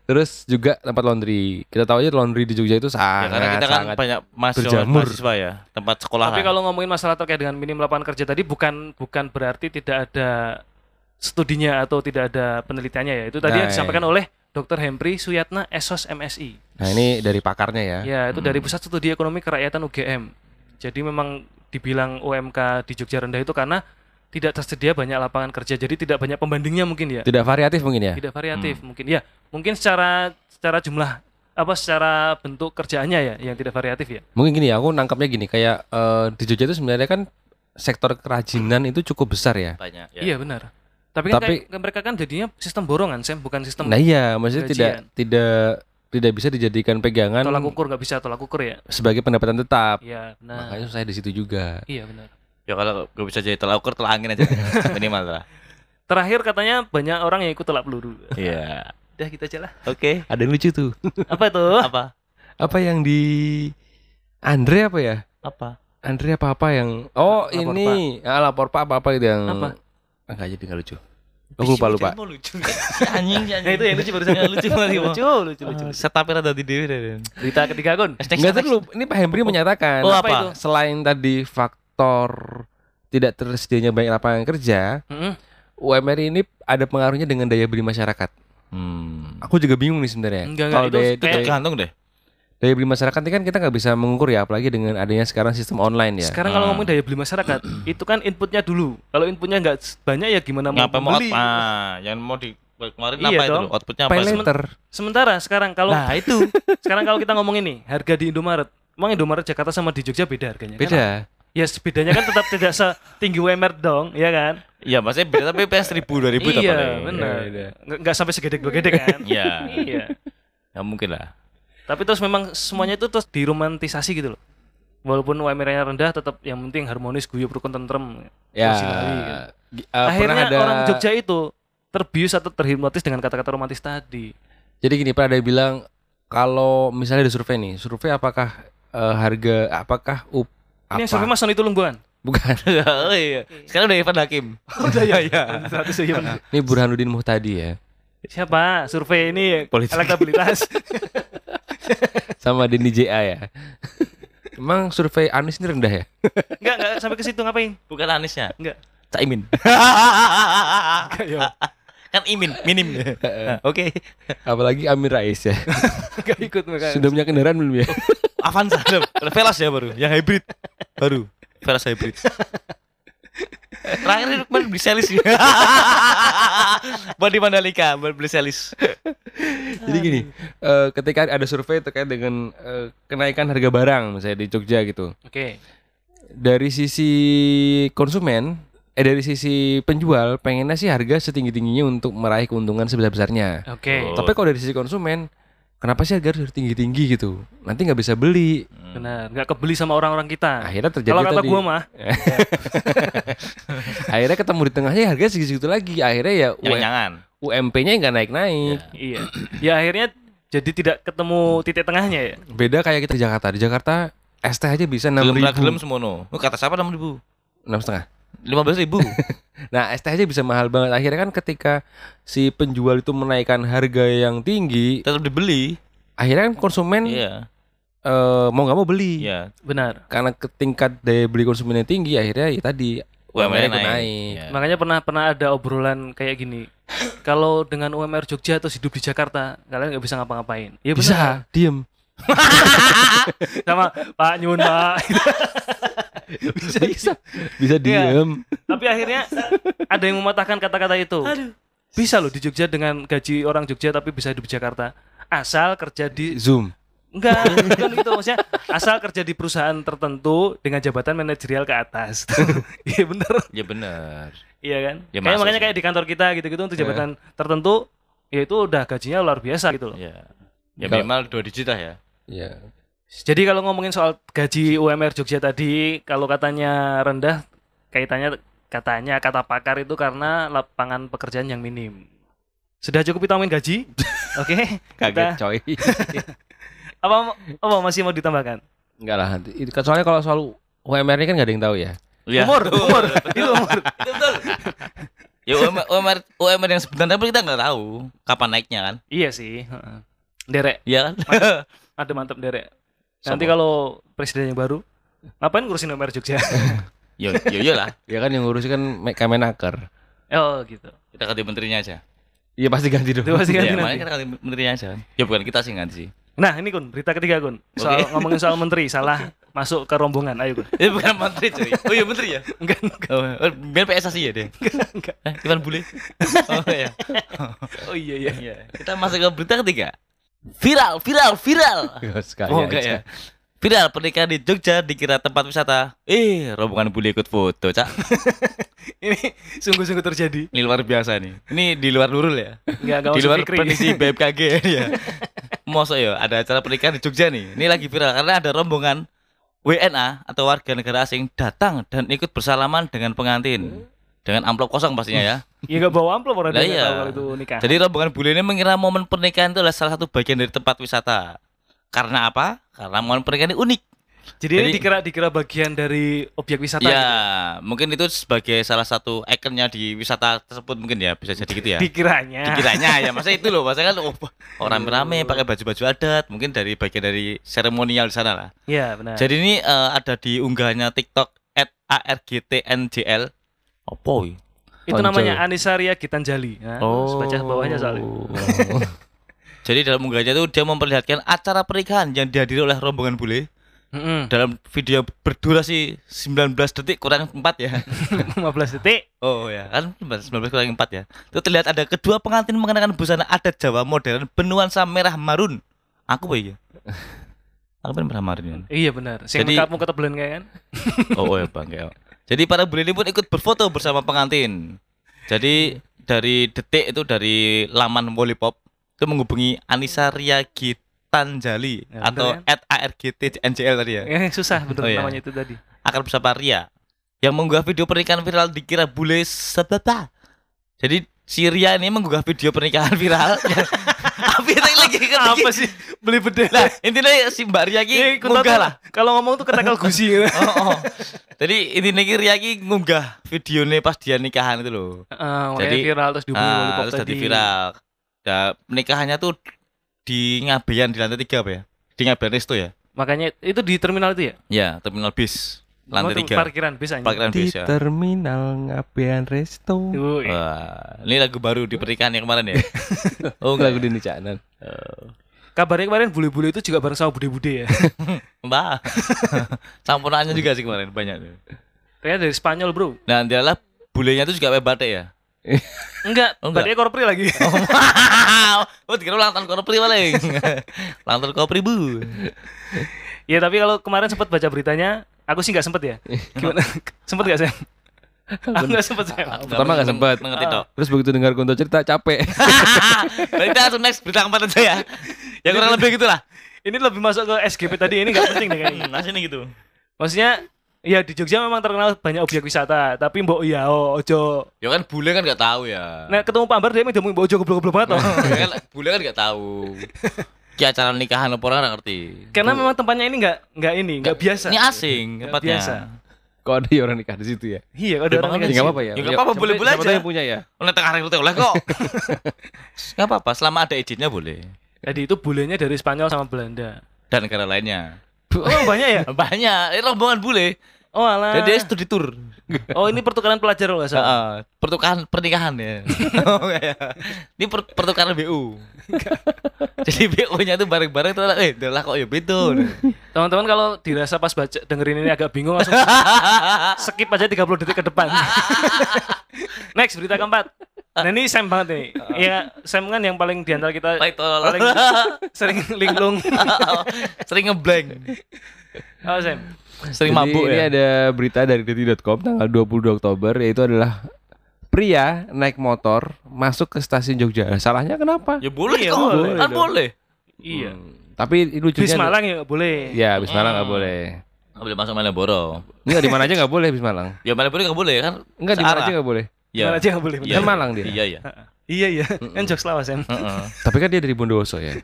Terus juga tempat laundry. Kita tahu aja laundry di Jogja itu Ya, sangat karena kita kan sangat banyak mahasiswa berjamur. mahasiswa ya, tempat sekolah Tapi kalau ngomongin masalah terkait dengan minim lapangan kerja tadi bukan bukan berarti tidak ada studinya atau tidak ada penelitiannya ya. Itu tadi Nah, yang disampaikan oleh Dr. Hempri Suyatna Esos MSI. Nah ini dari pakarnya ya. Ya, itu dari Pusat Studi Ekonomi Kerakyatan UGM. Jadi memang dibilang UMK di Jogja rendah itu karena tidak tersedia banyak lapangan kerja. Jadi tidak banyak pembandingnya mungkin ya. Tidak variatif mungkin ya. Tidak variatif mungkin. Ya, mungkin secara secara jumlah apa secara bentuk kerjaannya ya yang tidak variatif ya. Mungkin gini ya, aku nangkapnya gini, kayak eh, di Jogja itu sebenarnya kan sektor kerajinan itu cukup besar ya. banyak ya. Iya benar. Tapi, kan Tapi- kayak- mereka kan jadinya sistem borongan, Sam, bukan sistem Nah iya, maksudnya tidak gajian. tidak tidak bisa dijadikan pegangan tolak ukur nggak bisa tolak ukur ya. sebagai pendapatan tetap. Iya, nah. Makanya saya di situ juga. Iya benar. Ya kalau gue bisa jadi tolak ukur tolak angin aja minimal lah. Terakhir katanya banyak orang yang ikut tolak peluru. Iya. Udah kita aja lah. Oke. Ada yang lucu tuh. Apa itu? Apa? apa yang di Andre apa ya? Apa? Andre apa apa yang Oh, Lapor ini ah, lapor Pak apa apa gitu yang Apa? Ah, nggak jadi nggak lucu. Aku lupa lupa. Mau lucu. Anjing anjing. Nah, itu yang lucu barusan. Lucu banget Mo. lucu, lucu, lucu. Ah, Setupnya rada di dewi deh. Berita ketiga Gun. Enggak terlalu. Ini Pak Hembri menyatakan Oh, apa apa? itu? selain tadi faktor tidak tersedianya banyak lapangan kerja, Mm-mm. UMR ini ada pengaruhnya dengan daya beli masyarakat. Hmm. Aku juga bingung nih sebenarnya. Kalau itu daya, kayak- daya, Tergantung deh. daya beli masyarakat ini kan kita nggak bisa mengukur ya, apalagi dengan adanya sekarang sistem online ya. Sekarang kalau Ah. ngomong daya beli masyarakat, itu kan inputnya dulu. Kalau inputnya nggak banyak ya gimana mau Ngapa mau beli? apa? Yang mau di kemarin Iya apa itu? dong. loh? Outputnya apa? Later. Sementara sekarang kalau Nah, itu. sekarang kalau kita ngomongin nih, harga di Indomaret, emang Indomaret Jakarta sama di Jogja beda harganya? Kan? Ya bedanya kan tetap tidak setinggi UMR dong, ya kan? Iya, maksudnya beda tapi PS 1000 2000 itu iya, benar. Iya, iya. Nggak sampai segede gede kan? Iya. iya. Ya mungkin lah. Tapi terus memang semuanya itu terus diromantisasi gitu loh. Walaupun UMR-nya rendah tetap yang penting harmonis, guyup, rukun, tentrem. Ya. Kan. pernah Akhirnya ada orang Jogja itu terbius atau terhipnotis dengan kata-kata romantis tadi. Jadi gini, pernah ada yang bilang kalau misalnya ada survei nih, survei apakah eh, harga apakah up Ini yang sampai Mas Sony Tulungbuan. Bukan. oh iya. Sekarang udah Irfan Hakim. Udah ya. Iya. Iya. Ini Burhanuddin Muhtadi ya. Siapa? Survei ini Politik. elektabilitas. Sama Denny JA ya. Emang survei Anies ini rendah ya? enggak, enggak sampai ke situ ngapain? Bukan Anisnya. Enggak. Caimin. Enggak ya. kan imin, minim. Oke. Apalagi Amir Rais ya. Gak ikut mereka. Sudah punya kendaraan belum ya? Avanza ada. Velas ya baru, yang hybrid. Baru. Velas hybrid. Terakhir itu kemarin beli selis Buat di Mandalika, buat beli selis Jadi gini, eh, ketika ada survei terkait dengan eh, kenaikan harga barang misalnya di Jogja gitu. Oke. Dari sisi konsumen, eh dari sisi penjual pengennya sih harga setinggi-tingginya untuk meraih keuntungan sebesar-besarnya. Oke. Tapi kalau dari sisi konsumen, kenapa sih harga harus tinggi-tinggi gitu? Nanti nggak bisa beli. Benar, nggak kebeli sama orang-orang kita. Akhirnya terjadi Kalau kata gua mah, Akhirnya ketemu di tengahnya harga segitu lagi. Akhirnya ya Yang jangan UMP-nya nggak naik-naik. iya. Ya akhirnya jadi tidak ketemu titik tengahnya ya. Beda kayak kita di Jakarta. Di Jakarta ST aja bisa enam ribu, gelem semono Lu kata siapa 6 ribu? enam setengah. 15 ribu Nah ST aja bisa mahal banget. Akhirnya kan ketika si penjual itu menaikkan harga yang tinggi, Tetap dibeli akhirnya kan konsumen Iya eh, mau nggak mau beli. Iya Benar. Karena ke tingkat daya beli konsumen yang tinggi, akhirnya ya tadi UMR ikut naik, Iya. Makanya pernah pernah ada obrolan kayak gini. Kalau dengan UMR Jogja atau hidup di Jakarta, kalian nggak bisa ngapa-ngapain. Ya benar. Bisa, diem. Sama Pak Nyun Pak. bisa, bisa. Bisa Iya. diem. Tapi akhirnya ada yang mematahkan kata-kata itu. Bisa loh di Jogja dengan gaji orang Jogja tapi bisa hidup di Jakarta. Asal kerja di Zoom. enggak, bukan gitu maksudnya. Asal kerja di perusahaan tertentu dengan jabatan manajerial ke atas. Iya bener. Ya bener Iya kan? Ya, kayak makanya kayak di kantor kita gitu-gitu untuk jabatan tertentu ya itu udah gajinya luar biasa gitu loh. Ya Ya Kalau- minimal 2 digit lah ya Ya. Jadi kalau ngomongin soal gaji UMR Jogja tadi, kalau katanya rendah, kaitannya katanya kata pakar itu karena lapangan pekerjaan yang minim. Sudah cukup kita ngomongin gaji? Oke. Kaget kita- coy. apa apa masih mau ditambahkan? Enggak lah. Itu soalnya kalau soal UMR ini kan nggak ada yang tahu ya. Iya. Umur, umur, itu umur. Itu betul. Ya UMR, UMR, UMR yang sebenarnya pun kita nggak tahu kapan naiknya kan. Iya sih. heeh. Derek, Iya kan? ada mantap derek. Nanti Sopo? kalau presiden yang baru, ngapain ngurusin UMR Jogja? Yo yo yo lah. Ya kan yang ngurusin kan Me- Kemenaker. oh gitu. Kita ganti menterinya aja. Iya pasti ganti dong. Itu pasti ganti Iya, nanti. kita ganti menterinya aja. kan. Ya bukan kita sih ganti sih. Nah ini kun berita ketiga kun soal Oke. ngomongin soal menteri salah masuk ke rombongan ayo kun. Ini bukan menteri cuy. Oh iya menteri ya. Enggak, enggak. Oh, oh, biar PSSI ya deh. enggak. Eh, Iwan Bule. Oh iya. Oh iya iya. Iya. Kita masuk ke berita ketiga. Viral, viral, viral. Sekali Oh enggak ya. Viral pernikahan di Jogja dikira tempat wisata. Eh, rombongan bule ikut foto, Cak. Ini sungguh-sungguh terjadi. Ini luar biasa nih. Ini di luar Nurul ya. Enggak enggak di luar prediksi BMKG ya. Mosok ya ada acara pernikahan di Jogja nih. Ini lagi viral karena ada rombongan WNA atau warga negara asing datang dan ikut bersalaman dengan pengantin. Dengan amplop kosong pastinya ya. Ya enggak bawa amplop orang nggak iya. tahu kalau itu nikah. Jadi rombongan bule ini mengira momen pernikahan itu adalah salah satu bagian dari tempat wisata. Karena apa? Karena momen pernikahan ini unik. Jadi, ini jadi- dikira dikira bagian dari objek wisata. ya, gitu. mungkin itu sebagai salah satu ikonnya di wisata tersebut mungkin ya bisa jadi gitu ya. Dikiranya. Dikiranya ya, masa itu loh, masa kan oh, orang rame pakai baju-baju adat, mungkin dari bagian dari seremonial di sana lah. Iya benar. Jadi ini eh, ada di unggahannya TikTok @argtnjl. Apa ini? itu namanya Anisaria Gitanjali. Nah, baca bawahnya soalnya. Jadi dalam unggahannya itu dia memperlihatkan acara pernikahan yang dihadiri oleh rombongan bule Heeh. dalam video berdurasi 19 detik kurang 4 ya. 15 detik. Oh ya, kan 19 kurang 4 ya. Itu terlihat ada kedua pengantin mengenakan busana adat Jawa modern bernuansa merah marun. Aku apa ya? Aku merah marun kan. Iya benar. Sing Jadi- makeup ketebelan kayak kan. Oh, oh ya bang ya. Jadi para bule ini pun ikut berfoto bersama pengantin. Jadi dari detik itu dari laman Wolipop itu menghubungi Anissa Ria Gitanjali Ya, atau bener @argtnjl tadi ya. Eh susah bener Oh, iya. namanya itu tadi. akan bersama Ria yang mengunggah video pernikahan viral dikira bule sebata. Jadi si Ria ini mengunggah video pernikahan viral. Tapi itu lagi Apa sih? Beli bedel. Nah, intinya si Mbak Ria ini Eh, ikut ngunggah lah. Kalau ngomong tuh ketekel gusi. Oh, oh. Jadi intinya ki Ria ki ngunggah videonya pas dia nikahan itu loh. Makanya Jadi, viral terus dihubungi Ah, Lollipop terus tadi. jadi viral. Nah, pernikahannya tuh di Ngabean di lantai tiga apa ya? Di Ngabean Resto ya? Makanya itu di terminal itu ya? Ya, terminal bis. Lantai Oh, tiga. Parkiran bis anjing. Parkiran Di bis ya. terminal ngapian resto. Wah, ini lagu baru di pernikahan yang kemarin ya. Oh, lagu Dini Caknan. Kabarnya kemarin bule-bule itu juga bareng sama bude-bude ya. Mbak. Campurannya juga sih kemarin banyak. tuh. Ternyata dari Spanyol, Bro. Nah, dia lah bulenya itu juga batik ya. Enggak, Oh, enggak. batiknya korpri lagi. Oh, wow. Oh, dikira ulang tahun Kopri paling. ulang tahun Kopri, Bu. ya tapi kalau kemarin sempat baca beritanya, aku sih nggak sempet ya. Gimana? sempet nggak Sam? Aku nggak sempet Sam. Pertama nggak sempet. Mengerti tok. Terus begitu dengar Kunto cerita capek. Berarti kita langsung next berita keempat aja ya. Ya kurang lebih gitulah. Ini lebih masuk ke SGP tadi ini nggak penting deh kayaknya. Hmm, Nah, sini gitu. Maksudnya ya di Jogja memang terkenal banyak objek wisata, tapi mbok iya oh, ojo. Ya kan bule kan nggak tahu ya. Nah, ketemu Pak Ambar dia emang mbok ojo goblok-goblok banget toh. Ya kan bule kan nggak tahu. Ki acara nikahan apa orang ngerti. Karena memang tempatnya ini nggak nggak ini, nggak biasa. Ini asing Nggak tempatnya. biasa. Kok ada ya orang nikah di situ ya? Iya, ada Ya, orang makanya Ya yang nggak apa-apa ya. Ya, nggak apa-apa, boleh-boleh aja. yang punya ya. Oleh tengah hari oleh kok. Nggak apa-apa, selama ada izinnya boleh. Jadi itu bulenya dari Spanyol sama Belanda. Dan negara lainnya. Oh, banyak ya? Banyak, ini rombongan bule. Oh, alah. Jadi dia studi tour. Oh, ini pertukaran pelajar loh, Sam. Heeh, pertukaran pernikahan ya. Oh, iya. Ini per- pertukaran BU. Jadi BU-nya tuh bareng-bareng tuh eh udah lah kok ya betul. Teman-teman kalau dirasa pas baca dengerin ini agak bingung langsung skip aja 30 detik ke depan. Next berita keempat. Nah ini Sam banget nih. Ya Sam kan yang paling di antara kita paling sering linglung. Sering ngeblank. Oh Sam. Sering Jadi mabuk ini ya. ada berita dari detik.com tanggal 22 Oktober yaitu adalah pria naik motor masuk ke stasiun Jogja. Salahnya kenapa? Ya boleh Iya, kok. boleh Kan dong. boleh. Iya. Hmm, Tapi lucunya Bis Malang ya nggak boleh. Ya, bis Malang nggak Hmm. boleh. Nggak boleh masuk Malioboro. Enggak di mana aja nggak boleh bis Malang. Ya Malioboro nggak boleh kan? Enggak di mana aja nggak boleh. Ya. Mana aja nggak boleh. Iya. Kan Malang dia. Iya, iya. Iya iya. Kan jokes lawas. Heeh. Tapi kan dia dari Bondowoso ya.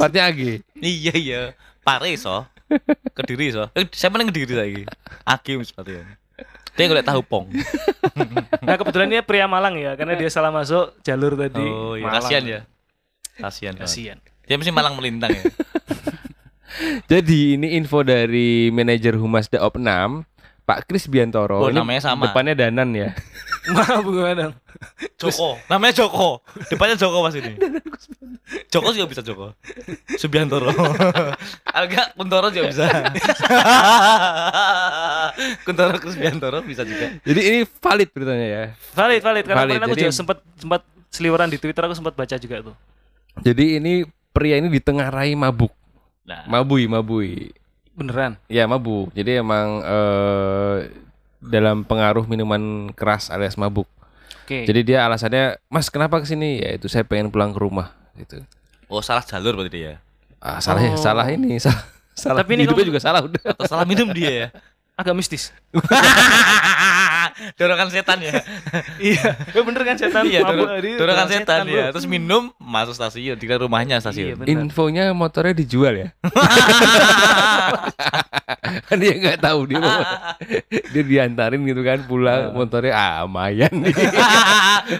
Partnya Agi. Iya, iya. Pare so. Kediri so. Eh, saya mana kediri lagi? Hakim sepatu ya. Dia nggak tahu pong. Nah kebetulan dia pria Malang ya karena dia salah masuk jalur tadi. Oh, iya. Malang. Kasihan ya. Kasihan. banget. Kasihan. Dia mesti malang melintang ya. Jadi ini info dari manajer Humas Daop 6 Pak Kris Biantoro. Oh, Ini namanya sama. Depannya Danan ya. Maaf gimana? Joko. Namanya Joko. Depannya Joko Mas ini. Joko juga bisa Joko. Subiantoro. Agak Kuntoro juga bisa. Kuntoro ke Subiantoro bisa juga. Jadi ini valid beritanya ya. Valid valid karena Valid, kemarin aku jadi- juga sempat sempat seliweran di Twitter aku sempat baca juga tuh. Jadi ini pria ini ditengarai mabuk. Nah, Mabui, mabui. Beneran. Ya mabuk. Jadi emang eh, dalam pengaruh minuman keras alias mabuk. Oke. Jadi dia alasannya, Mas kenapa ke sini? Ya itu saya pengen pulang ke rumah. Gitu. oh salah jalur berarti dia. Ah, salah ya, Oh. salah ini, salah. salah. Tapi ini hidupnya juga salah udah. Atau salah minum dia ya. Agak mistis. Dorongan setan ya. iya. Ya bener kan setan. iya, dorongan setan bro. ya. Terus minum masuk stasiun, dikira rumahnya Iya, stasiun. bener. Infonya motornya dijual ya. kan dia nggak tahu dia mau, dia diantarin gitu kan pulang motornya ah lumayan nih.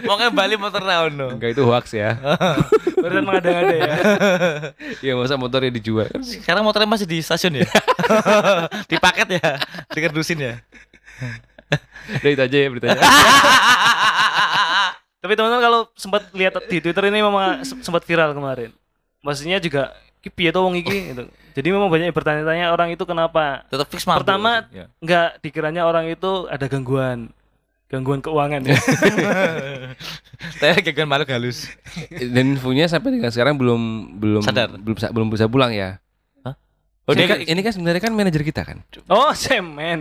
Pokoknya Bali motor ono. Enggak itu hoax ya. Beneran mengada-ngada ya. Ya masa motornya dijual Sekarang motornya masih di stasiun ya? di paket ya? Dikerdusin ya? Udah itu aja ya beritanya. Tapi teman-teman kalau sempat lihat di Twitter ini memang se- sempat viral kemarin. Maksudnya juga ki piye to wong iki gitu. Jadi memang banyak yang bertanya-tanya orang itu kenapa Tetap fix mabuk. Pertama Ya. nggak dikiranya orang itu ada gangguan gangguan keuangan ya. Saya gagal malu halus. Dan infonya sampai dengan sekarang belum belum Sadar. belum belum bisa pulang ya. Oh, ini, dia kan, ini kan sebenarnya kan manajer kita kan. oh, semen.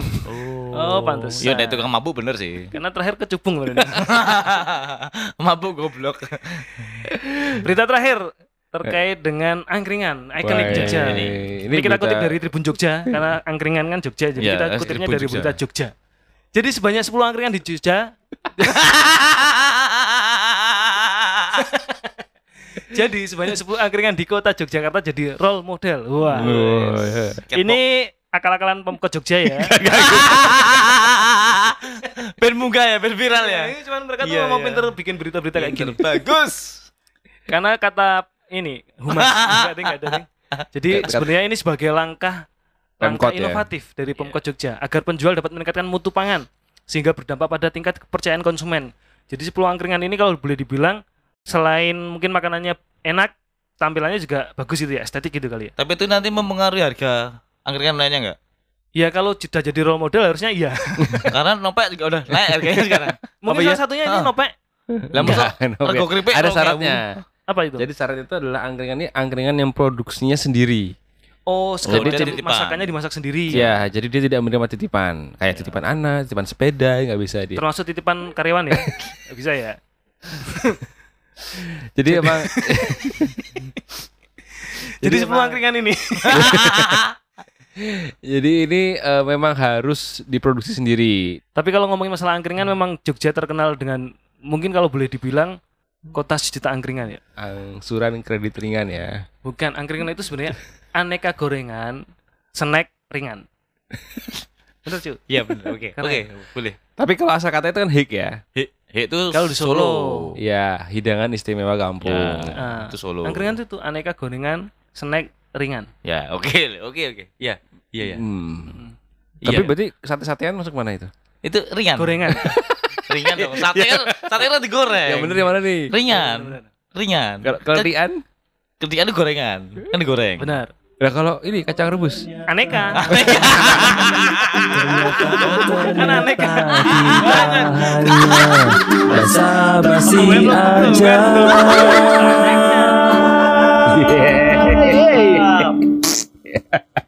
Oh, pantes. Iya, itu tukang mabuk bener sih. Karena terakhir kecubung bener. mabuk goblok. Berita terakhir terkait dengan angkringan ikonik Jogja. ini- Ini, ini kita berita- kutip dari Tribun Jogja karena angkringan kan Jogja. Jadi Ya, kita kutipnya Tribun dari Jogja. berita Jogja. Jadi sebanyak 10 angkringan di Jogja. jadi sebanyak 10 angkringan di kota Yogyakarta jadi role model. Wah. Oh, ya. Ini akal-akalan pemkot Jogja ya. ben munggah ya, ben viral ya. Ini cuman mereka tuh Iya, mau iya. pinter bikin berita-berita kayak gini. Bagus. Karena kata ini humas enggak ada ding. Jadi sebenarnya ini sebagai langkah Pemkot langkah ya? inovatif dari Pemkot Jogja agar penjual dapat meningkatkan mutu pangan sehingga berdampak pada tingkat kepercayaan konsumen. Jadi 10 angkringan ini kalau boleh dibilang selain mungkin makanannya enak, tampilannya juga bagus itu ya, estetik gitu kali ya. Tapi itu nanti mempengaruhi harga angkringan lainnya enggak? Ya kalau sudah jadi role model harusnya iya. Karena nopek juga udah naik harganya sekarang. Mungkin iya? salah satunya ini Ah. nopek. Lah masa Oke. rego keripik Ada syaratnya. Apa itu? Jadi syarat itu adalah angkringan ini angkringan yang produksinya sendiri. oh, Jadi kemudian titipan. masakannya dimasak sendiri. Ya, jadi dia tidak menerima titipan. Kayak titipan anak, titipan sepeda, nggak bisa dia. Termasuk titipan karyawan ya? Nggak Bisa ya? Jadi emang Jadi 10 angkringan ini. jadi ini eh, memang harus diproduksi sendiri. Tapi kalau ngomongin masalah angkringan memang Jogja terkenal dengan mungkin kalau boleh dibilang kota sejuta angkringan ya. Angsuran kredit ringan ya. Bukan, angkringan itu sebenarnya aneka gorengan, snack ringan. Bener cuy. Iya benar. Oke. Oke, boleh. Tapi kalau asal kata itu kan hik ya. He, he itu Kalau di Solo. Ya, hidangan istimewa kampung. Ya, Ah, itu Solo. Angkringan itu tuh aneka gorengan, snack ringan. Ya, oke, oke, oke. Iya. Iya, iya. Hmm. Iya. Tapi berarti sate-satean masuk mana itu? itu ringan. Gorengan. Ringan dong. Sate kan sate kan digoreng. Yang bener yang mana nih? Ringan. Ringan. Kalau rian? Ketika itu gorengan. Kan digoreng. Benar. Nah kalau ini kacang rebus aneka. Aneka. kan aneka. Iya. Basa basi aja. Yeah.